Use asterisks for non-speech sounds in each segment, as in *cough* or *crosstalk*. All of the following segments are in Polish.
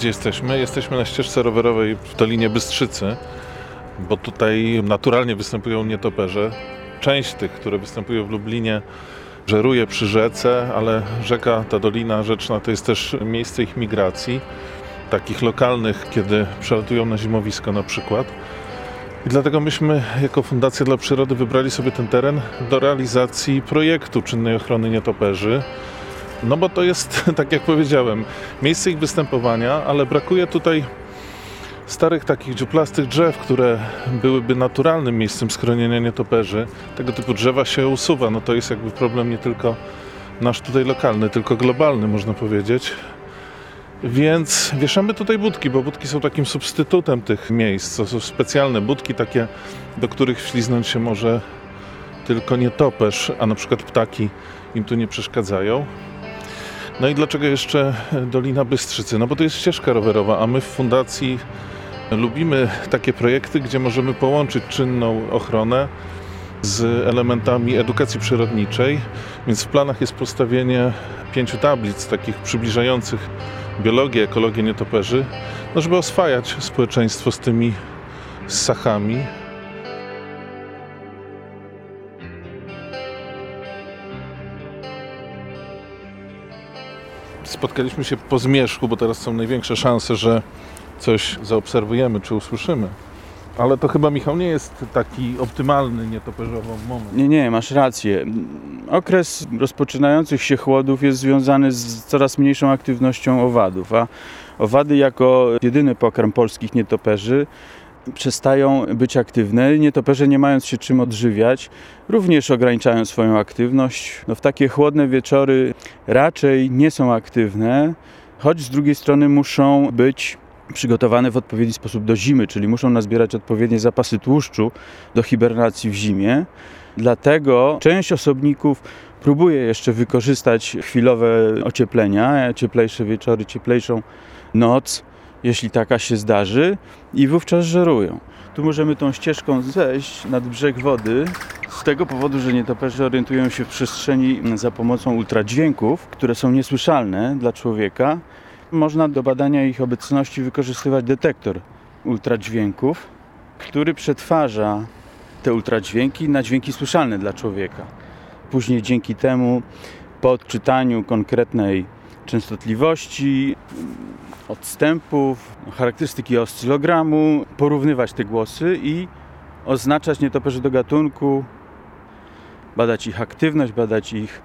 Gdzie jesteśmy? Jesteśmy na ścieżce rowerowej w Dolinie Bystrzycy, bo tutaj naturalnie występują nietoperze. Część tych, które występują w Lublinie, żeruje przy rzece, ale rzeka, ta Dolina Rzeczna to jest też miejsce ich migracji, takich lokalnych, kiedy przelatują na zimowisko na przykład. I dlatego myśmy jako Fundacja dla Przyrody wybrali sobie ten teren do realizacji projektu czynnej ochrony nietoperzy. No bo to jest, *laughs* tak jak powiedziałem, miejsce ich występowania, ale brakuje tutaj starych takich dziuplastych drzew, które byłyby naturalnym miejscem schronienia nietoperzy. Tego typu drzewa się usuwa. No to jest jakby problem nie tylko nasz tutaj lokalny, tylko globalny można powiedzieć. Więc wieszamy tutaj budki, bo budki są takim substytutem tych miejsc. To są specjalne budki takie, do których wśliznąć się może tylko nietoperz, a na przykład ptaki im tu nie przeszkadzają. No i dlaczego jeszcze Dolina Bystrzycy? No bo to jest ścieżka rowerowa, a my w fundacji lubimy takie projekty, gdzie możemy połączyć czynną ochronę z elementami edukacji przyrodniczej, więc w planach jest postawienie pięciu tablic takich przybliżających biologię, ekologię nietoperzy, no żeby oswajać społeczeństwo z tymi ssachami. Spotkaliśmy się po zmierzchu, bo teraz są największe szanse, że coś zaobserwujemy czy usłyszymy. Ale to chyba, Michał, nie jest taki optymalny nietoperzowo moment. Nie, nie, masz rację. Okres rozpoczynających się chłodów jest związany z coraz mniejszą aktywnością owadów, a owady jako jedyny pokarm polskich nietoperzy przestają być aktywne. Nietoperze nie mając się czym odżywiać, również ograniczają swoją aktywność. No, w takie chłodne wieczory raczej nie są aktywne, choć z drugiej strony muszą być przygotowane w odpowiedni sposób do zimy, czyli muszą nazbierać odpowiednie zapasy tłuszczu do hibernacji w zimie. Dlatego część osobników próbuje jeszcze wykorzystać chwilowe ocieplenia, cieplejsze wieczory, cieplejszą noc, jeśli taka się zdarzy, i wówczas żerują. Tu możemy tą ścieżką zejść nad brzeg wody, z tego powodu, że nietoperze orientują się w przestrzeni za pomocą ultradźwięków, które są niesłyszalne dla człowieka można do badania ich obecności wykorzystywać detektor ultradźwięków, który przetwarza te ultradźwięki na dźwięki słyszalne dla człowieka. Później dzięki temu po odczytaniu konkretnej częstotliwości, odstępów, charakterystyki oscylogramu, porównywać te głosy i oznaczać nietoperzy do gatunku, badać ich aktywność, badać ich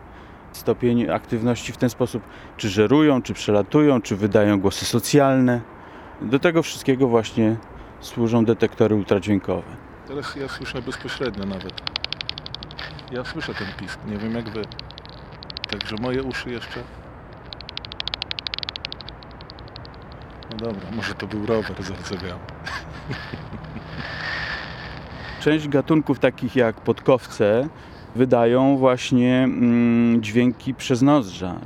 stopień aktywności w ten sposób, czy żerują, czy przelatują, czy wydają głosy socjalne. Do tego wszystkiego właśnie służą detektory ultradźwiękowe. Teraz ja słyszę bezpośrednio nawet. Ja słyszę ten pisk, nie wiem jak wy. Także moje uszy jeszcze... No dobra, może to był rower zardzewiały. *laughs* Część gatunków takich jak podkowce wydają właśnie mm, dźwięki przez nozdrza.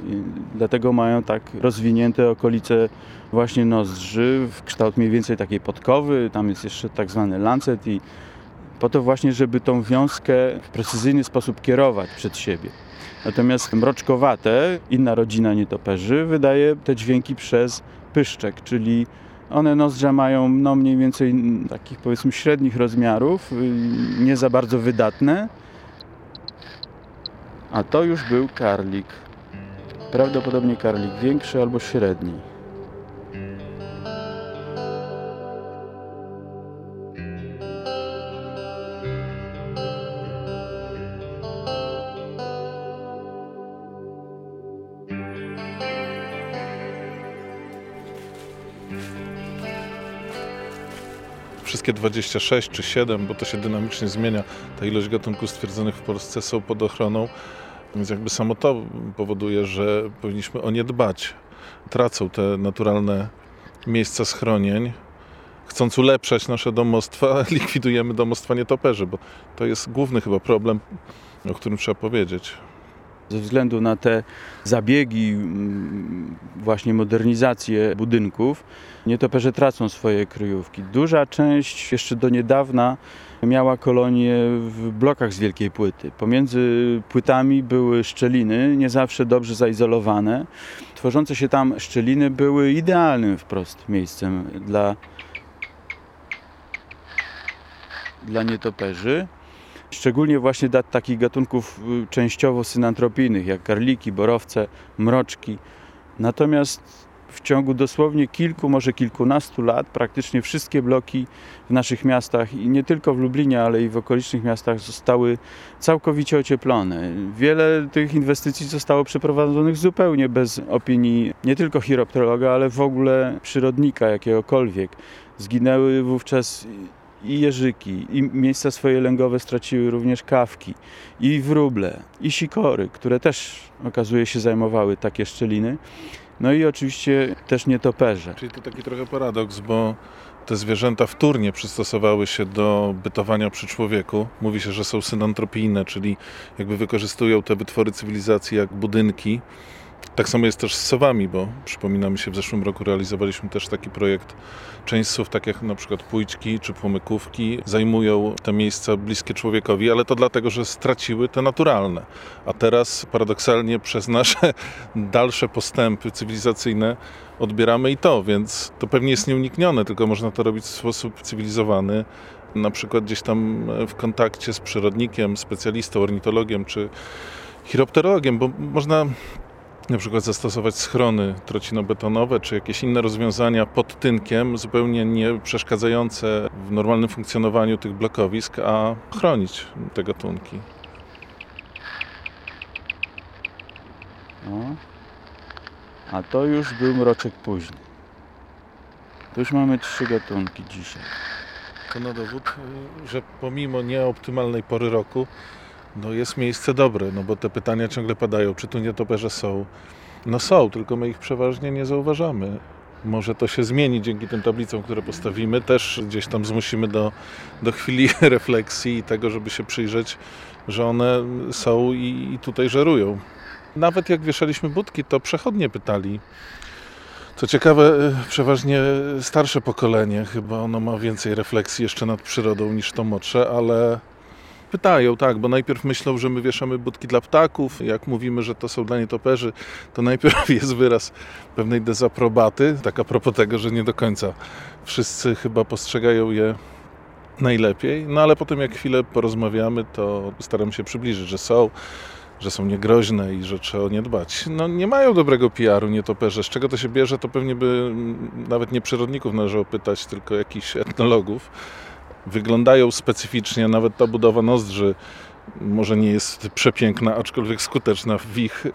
Dlatego mają tak rozwinięte okolice właśnie nozdrzy w kształt mniej więcej takiej podkowy. Tam jest jeszcze tak zwany lancet i po to właśnie, żeby tą wiązkę w precyzyjny sposób kierować przed siebie. Natomiast mroczkowate, inna rodzina nietoperzy, wydaje te dźwięki przez pyszczek, czyli one nozdrza mają no, mniej więcej takich powiedzmy średnich rozmiarów, y, nie za bardzo wydatne, a to już był karlik. Prawdopodobnie karlik większy albo średni. Wszystkie 26 czy 7, bo to się dynamicznie zmienia, ta ilość gatunków stwierdzonych w Polsce są pod ochroną. Więc jakby samo to powoduje, że powinniśmy o nie dbać. Tracą te naturalne miejsca schronień. Chcąc ulepszać nasze domostwa, *laughs* likwidujemy domostwa nietoperzy, bo to jest główny chyba problem, o którym trzeba powiedzieć. Ze względu na te zabiegi, mm, właśnie modernizację budynków, nietoperze tracą swoje kryjówki. Duża część jeszcze do niedawna miała kolonie w blokach z wielkiej płyty. Pomiędzy płytami były szczeliny, nie zawsze dobrze zaizolowane. tworzące się tam szczeliny były idealnym wprost miejscem dla, dla nietoperzy. Szczególnie właśnie dla takich gatunków y, częściowo synantropijnych, jak karliki, borowce, mroczki. Natomiast w ciągu dosłownie kilku, może kilkunastu lat praktycznie wszystkie bloki w naszych miastach i nie tylko w Lublinie, ale i w okolicznych miastach zostały całkowicie ocieplone. Wiele tych inwestycji zostało przeprowadzonych zupełnie bez opinii nie tylko chiropterologa, ale w ogóle przyrodnika jakiegokolwiek. Zginęły wówczas i jeżyki, i miejsca swoje lęgowe straciły również kawki, i wróble, i sikory, które też okazuje się zajmowały takie szczeliny. No i oczywiście też nietoperze. Czyli to taki trochę paradoks, bo te zwierzęta wtórnie przystosowały się do bytowania przy człowieku. Mówi się, że są synantropijne, czyli jakby wykorzystują te wytwory cywilizacji jak budynki. Tak samo jest też z sowami, bo przypominamy się, w zeszłym roku realizowaliśmy też taki projekt. Część sów, tak jak na przykład pójczki czy płomykówki, zajmują te miejsca bliskie człowiekowi, ale to dlatego, że straciły te naturalne. A teraz paradoksalnie przez nasze *laughs* dalsze postępy cywilizacyjne odbieramy i to, więc to pewnie jest nieuniknione, tylko można to robić w sposób cywilizowany, na przykład gdzieś tam w kontakcie z przyrodnikiem, specjalistą, ornitologiem czy chiropterologiem, bo można na przykład zastosować schrony trocinobetonowe czy jakieś inne rozwiązania pod tynkiem, zupełnie nie przeszkadzające w normalnym funkcjonowaniu tych blokowisk, a chronić te gatunki. O. A to już był mroczek późny. Tu już mamy trzy gatunki dzisiaj. To na dowód, że pomimo nieoptymalnej pory roku, no jest miejsce dobre, no bo te pytania ciągle padają, czy tu nietoperze są. No są, tylko my ich przeważnie nie zauważamy. Może to się zmieni dzięki tym tablicom, które postawimy. Też gdzieś tam zmusimy do, do chwili *laughs* refleksji i tego, żeby się przyjrzeć, że one są i, i tutaj żerują. Nawet jak wieszaliśmy budki, to przechodnie pytali. Co ciekawe, przeważnie starsze pokolenie, chyba ono ma więcej refleksji jeszcze nad przyrodą niż to młodsze, ale Pytają, tak, bo najpierw myślą, że my wieszamy budki dla ptaków. Jak mówimy, że to są dla nietoperzy, to najpierw *laughs* jest wyraz pewnej dezaprobaty, tak a propos tego, że nie do końca wszyscy chyba postrzegają je najlepiej. No ale potem jak chwilę porozmawiamy, to staram się przybliżyć, że są, że są niegroźne i że trzeba o nie dbać. No nie mają dobrego PR-u nietoperze. Z czego to się bierze, to pewnie by nawet nie przyrodników należało pytać, tylko jakichś etnologów wyglądają specyficznie, nawet ta budowa nozdrzy może nie jest przepiękna, aczkolwiek skuteczna w ich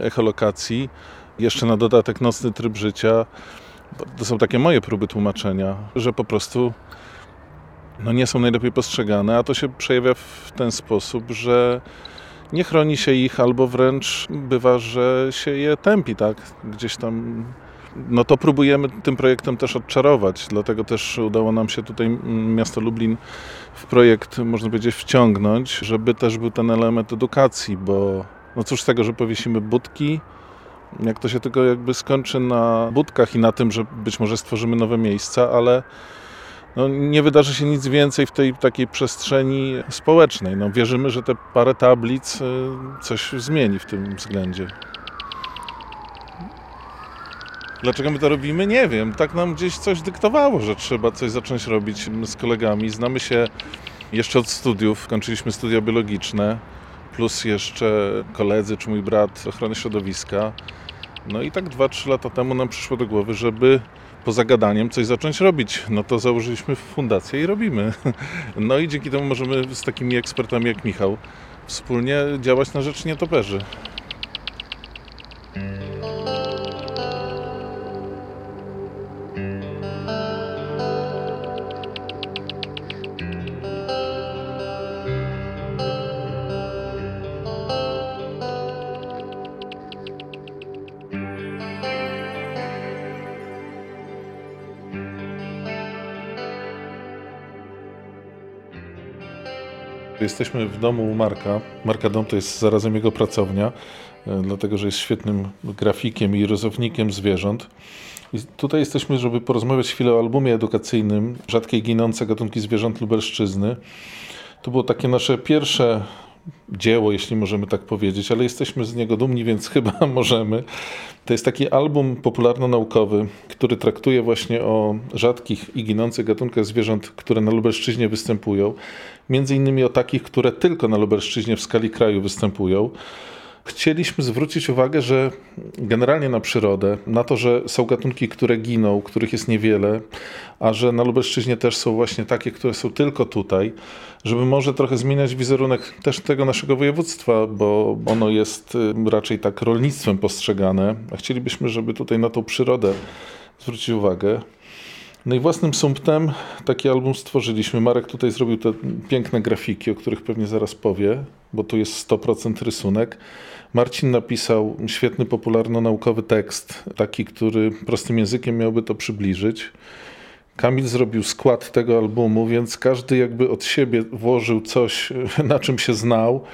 echolokacji. Jeszcze na dodatek nocny tryb życia. To są takie moje próby tłumaczenia, że po prostu no nie są najlepiej postrzegane, a to się przejawia w ten sposób, że nie chroni się ich, albo wręcz bywa, że się je tępi, tak? Gdzieś tam no to próbujemy tym projektem też odczarować. Dlatego też udało nam się tutaj miasto Lublin w projekt, można powiedzieć, wciągnąć, żeby też był ten element edukacji, bo no cóż z tego, że powiesimy budki, jak to się tylko jakby skończy na budkach i na tym, że być może stworzymy nowe miejsca, ale no, nie wydarzy się nic więcej w tej takiej przestrzeni społecznej. No, wierzymy, że te parę tablic y, coś zmieni w tym względzie. Dlaczego my to robimy? Nie wiem. Tak nam gdzieś coś dyktowało, że trzeba coś zacząć robić z kolegami. Znamy się jeszcze od studiów. Kończyliśmy studia biologiczne, plus jeszcze koledzy czy mój brat ochrony środowiska. No i tak 2-3 lata temu nam przyszło do głowy, żeby poza gadaniem coś zacząć robić. No to założyliśmy fundację i robimy. *laughs* No i dzięki temu możemy z takimi ekspertami jak Michał wspólnie działać na rzecz nietoperzy. Jesteśmy w domu u Marka. Marka Dom to jest zarazem jego pracownia, e, dlatego że jest świetnym grafikiem i rysownikiem zwierząt. I tutaj jesteśmy, żeby porozmawiać chwilę o albumie edukacyjnym Rzadkie ginące gatunki zwierząt Lubelszczyzny. To było takie nasze pierwsze dzieło, jeśli możemy tak powiedzieć, ale jesteśmy z niego dumni, więc *laughs* chyba możemy. To jest taki album popularno-naukowy, który traktuje właśnie o rzadkich i ginących gatunkach zwierząt, które na Lubelszczyźnie występują. Między innymi o takich, które tylko na Lubelszczyźnie w skali kraju występują chcieliśmy zwrócić uwagę, że generalnie na przyrodę, na to, że są gatunki, które giną, których jest niewiele, a że na Lubelszczyźnie też są właśnie takie, które są tylko tutaj, żeby może trochę zmieniać wizerunek też tego naszego województwa, bo ono jest y, raczej tak rolnictwem postrzegane, a chcielibyśmy, żeby tutaj na tą przyrodę zwrócić uwagę. No i własnym sumptem taki album stworzyliśmy. Marek tutaj zrobił te piękne grafiki, o których pewnie zaraz powie, bo tu jest 100% rysunek. Marcin napisał świetny, popularno-naukowy tekst, taki, który prostym językiem miałby to przybliżyć. Kamil zrobił skład tego albumu, więc każdy jakby od siebie włożył coś, *laughs* na czym się znał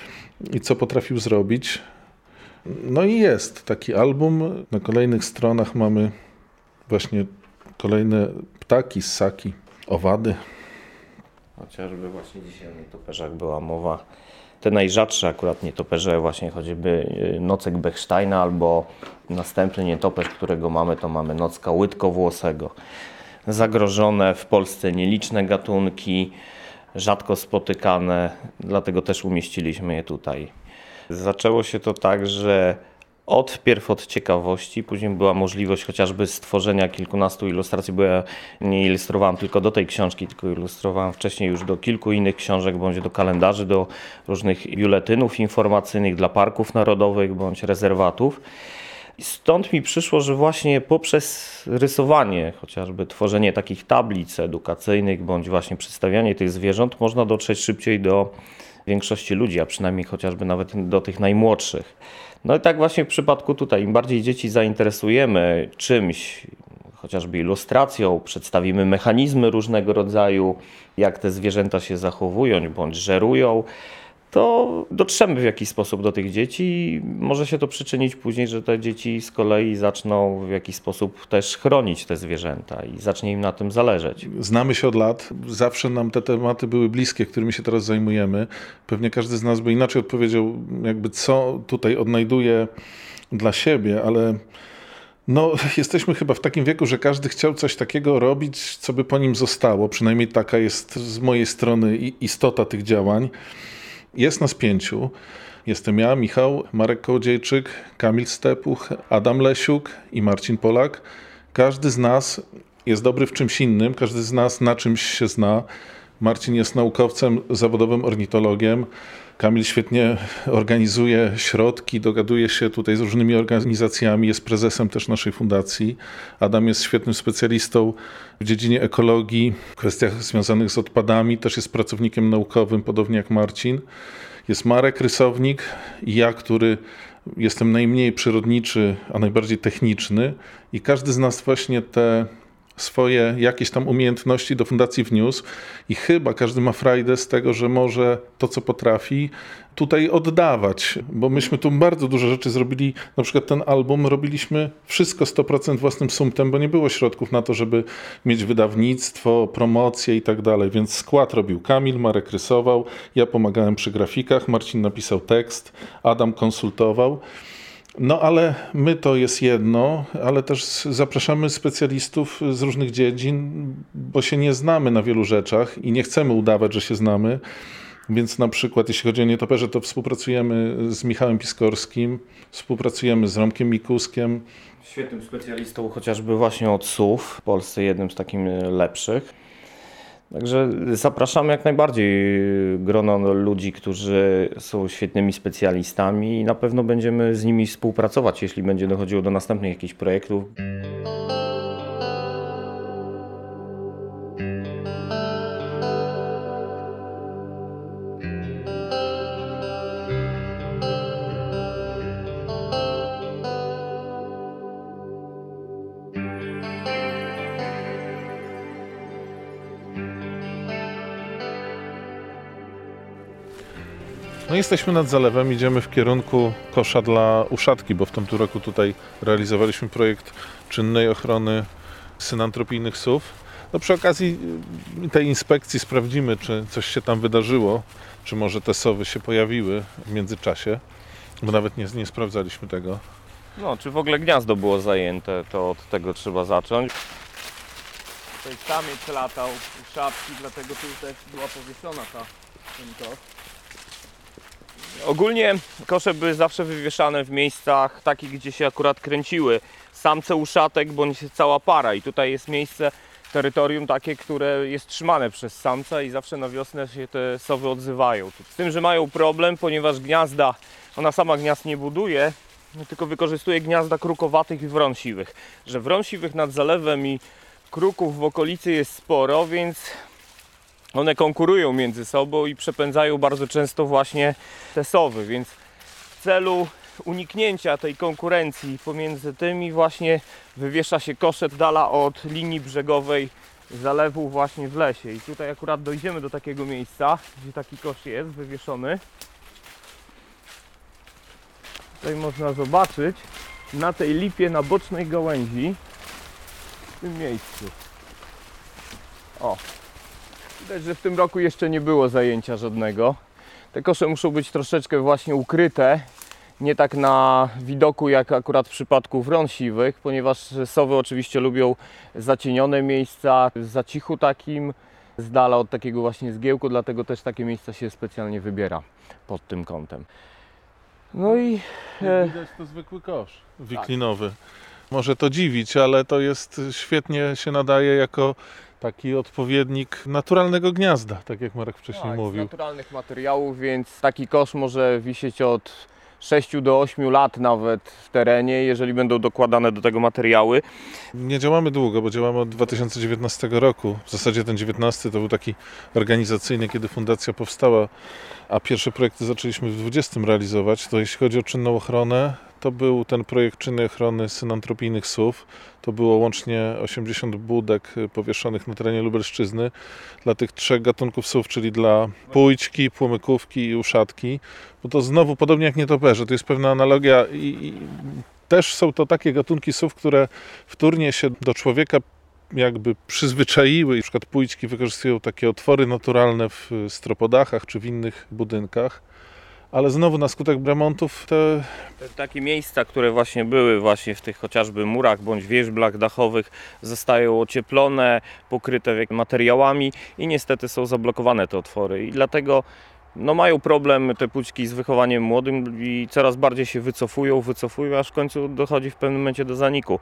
i co potrafił zrobić. No i jest taki album. Na kolejnych stronach mamy właśnie kolejne ptaki, ssaki, owady. Chociażby właśnie dzisiaj o nietoperzach była mowa. Te najrzadsze akurat nietoperze, właśnie choćby y, nocek Bechsteina albo następny nietoperz, którego mamy, to mamy nocka łydkowłosego. Zagrożone w Polsce nieliczne gatunki, rzadko spotykane, dlatego też umieściliśmy je tutaj. Zaczęło się to tak, że od pierw od ciekawości, później była możliwość chociażby stworzenia kilkunastu ilustracji, bo ja nie ilustrowałem tylko do tej książki, tylko ilustrowałem wcześniej już do kilku innych książek, bądź do kalendarzy, do różnych biuletynów informacyjnych dla parków narodowych bądź rezerwatów. Stąd mi przyszło, że właśnie poprzez rysowanie, chociażby tworzenie takich tablic edukacyjnych, bądź właśnie przedstawianie tych zwierząt, można dotrzeć szybciej do większości ludzi, a przynajmniej chociażby nawet do tych najmłodszych. No i tak właśnie w przypadku tutaj, im bardziej dzieci zainteresujemy czymś, chociażby ilustracją, przedstawimy mechanizmy różnego rodzaju, jak te zwierzęta się zachowują bądź żerują, to dotrzemy w jakiś sposób do tych dzieci i może się to przyczynić później, że te dzieci z kolei zaczną w jakiś sposób też chronić te zwierzęta i zacznie im na tym zależeć. Znamy się od lat, zawsze nam te tematy były bliskie, którymi się teraz zajmujemy. Pewnie każdy z nas by inaczej odpowiedział, jakby co tutaj odnajduje dla siebie, ale no, *laughs* jesteśmy chyba w takim wieku, że każdy chciał coś takiego robić, co by po nim zostało. Przynajmniej taka jest z mojej strony istota tych działań. Jest nas pięciu. Jestem ja, Michał, Marek Kołodziejczyk, Kamil Stepuch, Adam Lesiuk i Marcin Polak. Każdy z nas jest dobry w czymś innym, każdy z nas na czymś się zna. Marcin jest naukowcem, zawodowym ornitologiem. Kamil świetnie organizuje środki, dogaduje się tutaj z różnymi organizacjami, jest prezesem też naszej fundacji. Adam jest świetnym specjalistą w dziedzinie ekologii, w kwestiach związanych z odpadami, też jest pracownikiem naukowym, podobnie jak Marcin. Jest Marek Rysownik i ja, który jestem najmniej przyrodniczy, a najbardziej techniczny i każdy z nas właśnie te swoje jakieś tam umiejętności do fundacji wniósł i chyba każdy ma frajdę z tego, że może to, co potrafi, tutaj oddawać, bo myśmy tu bardzo dużo rzeczy zrobili, na przykład ten album robiliśmy wszystko 100% własnym sumtem, bo nie było środków na to, żeby mieć wydawnictwo, promocję i tak dalej, więc skład robił Kamil, Marek rysował, ja pomagałem przy grafikach, Marcin napisał tekst, Adam konsultował. No ale my to jest jedno, ale też zapraszamy specjalistów z różnych dziedzin, bo się nie znamy na wielu rzeczach i nie chcemy udawać, że się znamy. Więc na przykład jeśli chodzi o nietoperze, to współpracujemy z Michałem Piskorskim, współpracujemy z Romkiem Mikuskiem. Świetnym specjalistą chociażby właśnie od SUW, w Polsce jednym z takich lepszych. Także zapraszam jak najbardziej grono ludzi, którzy są świetnymi specjalistami i na pewno będziemy z nimi współpracować, jeśli będzie dochodziło do następnych jakichś projektów. Jesteśmy nad zalewem, idziemy w kierunku kosza dla uszatki, bo w tym roku tutaj realizowaliśmy projekt czynnej ochrony synantropijnych sów. No przy okazji tej inspekcji sprawdzimy, czy coś się tam wydarzyło, czy może te sowy się pojawiły w międzyczasie, bo nawet nie, nie sprawdzaliśmy tego. No, czy w ogóle gniazdo było zajęte, to od tego trzeba zacząć. Tutaj samiec latał u szapki, dlatego tu też była powieszona ta ten kosz. Ogólnie kosze były zawsze wywieszane w miejscach takich, gdzie się akurat kręciły samce uszatek bądź cała para i tutaj jest miejsce, terytorium takie, które jest trzymane przez samca i zawsze na wiosnę się te sowy odzywają. Z tym, że mają problem, ponieważ gniazda, ona sama gniazd nie buduje, tylko wykorzystuje gniazda krukowatych i wron siwych. Że wron siwych nad zalewem i kruków w okolicy jest sporo, więc one konkurują między sobą i przepędzają bardzo często właśnie te sowy, więc w celu uniknięcia tej konkurencji pomiędzy tymi właśnie wywiesza się koszet dala od linii brzegowej zalewu właśnie w lesie. I tutaj akurat dojdziemy do takiego miejsca, gdzie taki kosz jest wywieszony. Tutaj można zobaczyć na tej lipie na bocznej gałęzi w tym miejscu. O, widać, że w tym roku jeszcze nie było zajęcia żadnego. Te kosze muszą być troszeczkę właśnie ukryte, nie tak na widoku jak akurat w przypadku wron siwych, ponieważ sowy oczywiście lubią zacienione miejsca, w zacichu takim, z dala od takiego właśnie zgiełku, dlatego też takie miejsca się specjalnie wybiera pod tym kątem. No i Jak widać to zwykły kosz wiklinowy. Może to dziwić, ale to jest świetnie się nadaje jako taki odpowiednik naturalnego gniazda, tak jak Marek wcześniej tak, z mówił. naturalnych materiałów, więc taki kosz może wisieć od 6 do 8 lat nawet w terenie, jeżeli będą dokładane do tego materiały. Nie działamy długo, bo działamy od 2019 roku. W zasadzie ten 19 to był taki organizacyjny, kiedy fundacja powstała, a pierwsze projekty zaczęliśmy w 20 realizować. To jeśli chodzi o czynną ochronę, to był ten projekt czynnej ochrony synantropijnych sów. To było łącznie 80 budek powieszonych na terenie Lubelszczyzny dla tych trzech gatunków sów, czyli dla pójćki, płomykówki i uszatki. Bo to znowu, podobnie jak nietoperze, to jest pewna analogia i, i też są to takie gatunki sów, które wtórnie się do człowieka jakby przyzwyczaiły. Na przykład pójćki wykorzystują takie otwory naturalne w stropodachach czy w innych budynkach. Ale znowu na skutek remontów te Te takie miejsca, które właśnie były właśnie w tych chociażby murach bądź wierzblach dachowych zostają ocieplone, pokryte materiałami i niestety są zablokowane te otwory i dlatego no mają problem te pućki z wychowaniem młodym i coraz bardziej się wycofują, wycofują, aż w końcu dochodzi w pewnym momencie do zaniku.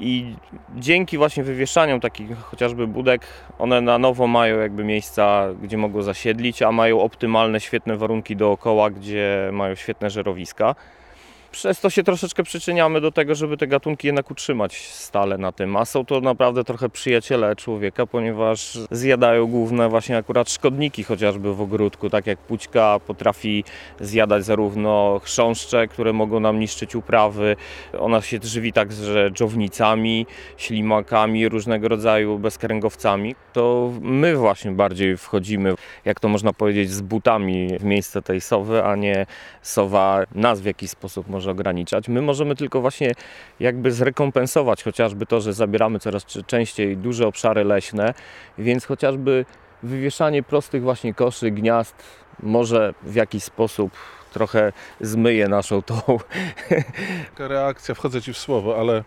I dzięki właśnie wywieszaniom takich chociażby budek, one na nowo mają jakby miejsca, gdzie mogą zasiedlić, a mają optymalne, świetne warunki dookoła, gdzie mają świetne żerowiska. Przez to się troszeczkę przyczyniamy do tego, żeby te gatunki jednak utrzymać stale na tym, a są to naprawdę trochę przyjaciele człowieka, ponieważ zjadają główne właśnie akurat szkodniki chociażby w ogródku, tak jak pućka potrafi zjadać zarówno chrząszcze, które mogą nam niszczyć uprawy, ona się żywi także dżownicami, ślimakami, różnego rodzaju bezkręgowcami. To my właśnie bardziej wchodzimy, jak to można powiedzieć, z butami w miejsce tej sowy, a nie sowa nas w jakiś sposób może ograniczać. My możemy tylko właśnie jakby zrekompensować chociażby to, że zabieramy coraz częściej duże obszary leśne, więc chociażby wywieszanie prostych właśnie koszy, gniazd może w jakiś sposób trochę zmyje naszą tą *laughs* reakcja, wchodzę ci w słowo, ale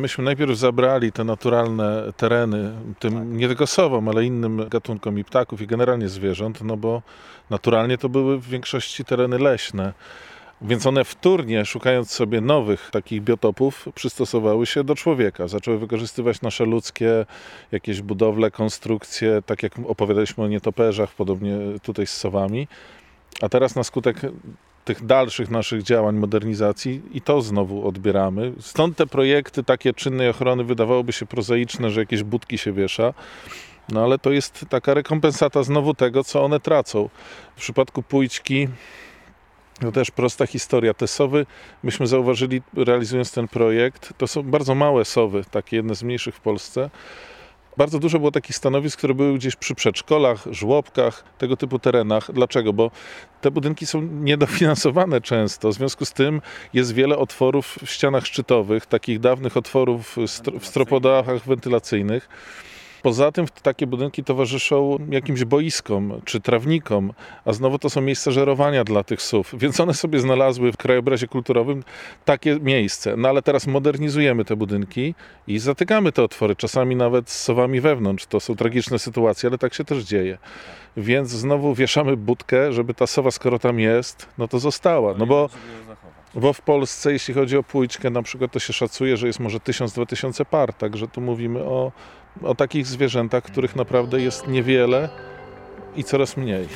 myśmy najpierw zabrali te naturalne tereny, tym nie tylko sowom, ale innym gatunkom i ptaków i generalnie zwierząt, no bo naturalnie to były w większości tereny leśne. Więc one wtórnie, szukając sobie nowych takich biotopów, przystosowały się do człowieka. Zaczęły wykorzystywać nasze ludzkie jakieś budowle, konstrukcje, tak jak opowiadaliśmy o nietoperzach, podobnie tutaj z sowami. A teraz na skutek tych dalszych naszych działań modernizacji i to znowu odbieramy. Stąd te projekty takie czynnej ochrony wydawałoby się prozaiczne, że jakieś budki się wiesza. No ale to jest taka rekompensata znowu tego, co one tracą. W przypadku pójćki to też prosta historia. Te sowy, myśmy zauważyli realizując ten projekt, to są bardzo małe sowy, takie jedne z mniejszych w Polsce. Bardzo dużo było takich stanowisk, które były gdzieś przy przedszkolach, żłobkach, tego typu terenach. Dlaczego? Bo te budynki są niedofinansowane często. W związku z tym jest wiele otworów w ścianach szczytowych, takich dawnych otworów w stropodachach wentylacyjnych. Poza tym takie budynki towarzyszą jakimś boiskom czy trawnikom, a znowu to są miejsca żerowania dla tych sów, *laughs* więc one sobie znalazły w krajobrazie kulturowym takie miejsce. No ale teraz modernizujemy te budynki i zatykamy te otwory, czasami nawet z sowami wewnątrz. To są tragiczne sytuacje, ale tak się też dzieje. Więc znowu wieszamy budkę, żeby ta sowa, skoro tam jest, no to została. No bo bo w Polsce, jeśli chodzi o płyczkę, na przykład, to się szacuje, że jest może 1000-2000 par, także tu mówimy o, o takich zwierzętach, których naprawdę jest niewiele i coraz mniej.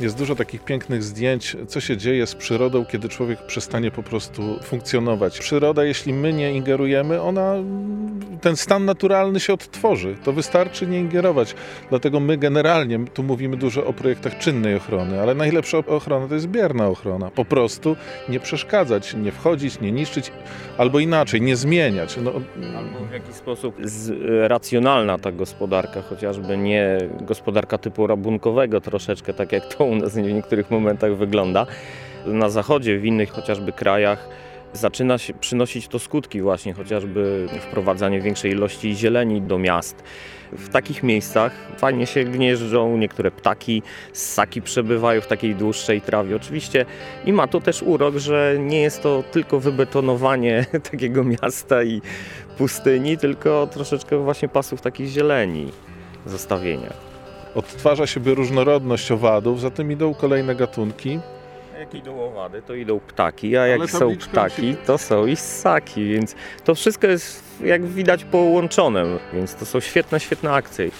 Jest dużo takich pięknych zdjęć, co się dzieje z przyrodą, kiedy człowiek przestanie po prostu funkcjonować. Przyroda, jeśli my nie ingerujemy, ona, ten stan naturalny się odtworzy. To wystarczy nie ingerować. Dlatego my generalnie, tu mówimy dużo o projektach czynnej ochrony, ale najlepsza ochrona to jest bierna ochrona. Po prostu nie przeszkadzać, nie wchodzić, nie niszczyć, albo inaczej, nie zmieniać. No, Albo w jakiś sposób z, racjonalna ta gospodarka, chociażby nie gospodarka typu rabunkowego troszeczkę, tak jak to u nas w niektórych momentach wygląda. Na zachodzie, w innych chociażby krajach zaczyna się przynosić to skutki właśnie, chociażby wprowadzanie większej ilości zieleni do miast. W takich miejscach fajnie się gnieżdżą, niektóre ptaki, ssaki przebywają w takiej dłuższej trawie. Oczywiście i ma to też urok, że nie jest to tylko wybetonowanie *laughs* takiego miasta i pustyni, tylko troszeczkę właśnie pasów takich zieleni zostawienia. Odtwarza się różnorodność owadów, za tym idą kolejne gatunki. Jak idą owady, to idą ptaki, a jak są ptaki, się- to są i ssaki, więc to wszystko jest jak widać połączone, więc to są świetne, świetne akcje.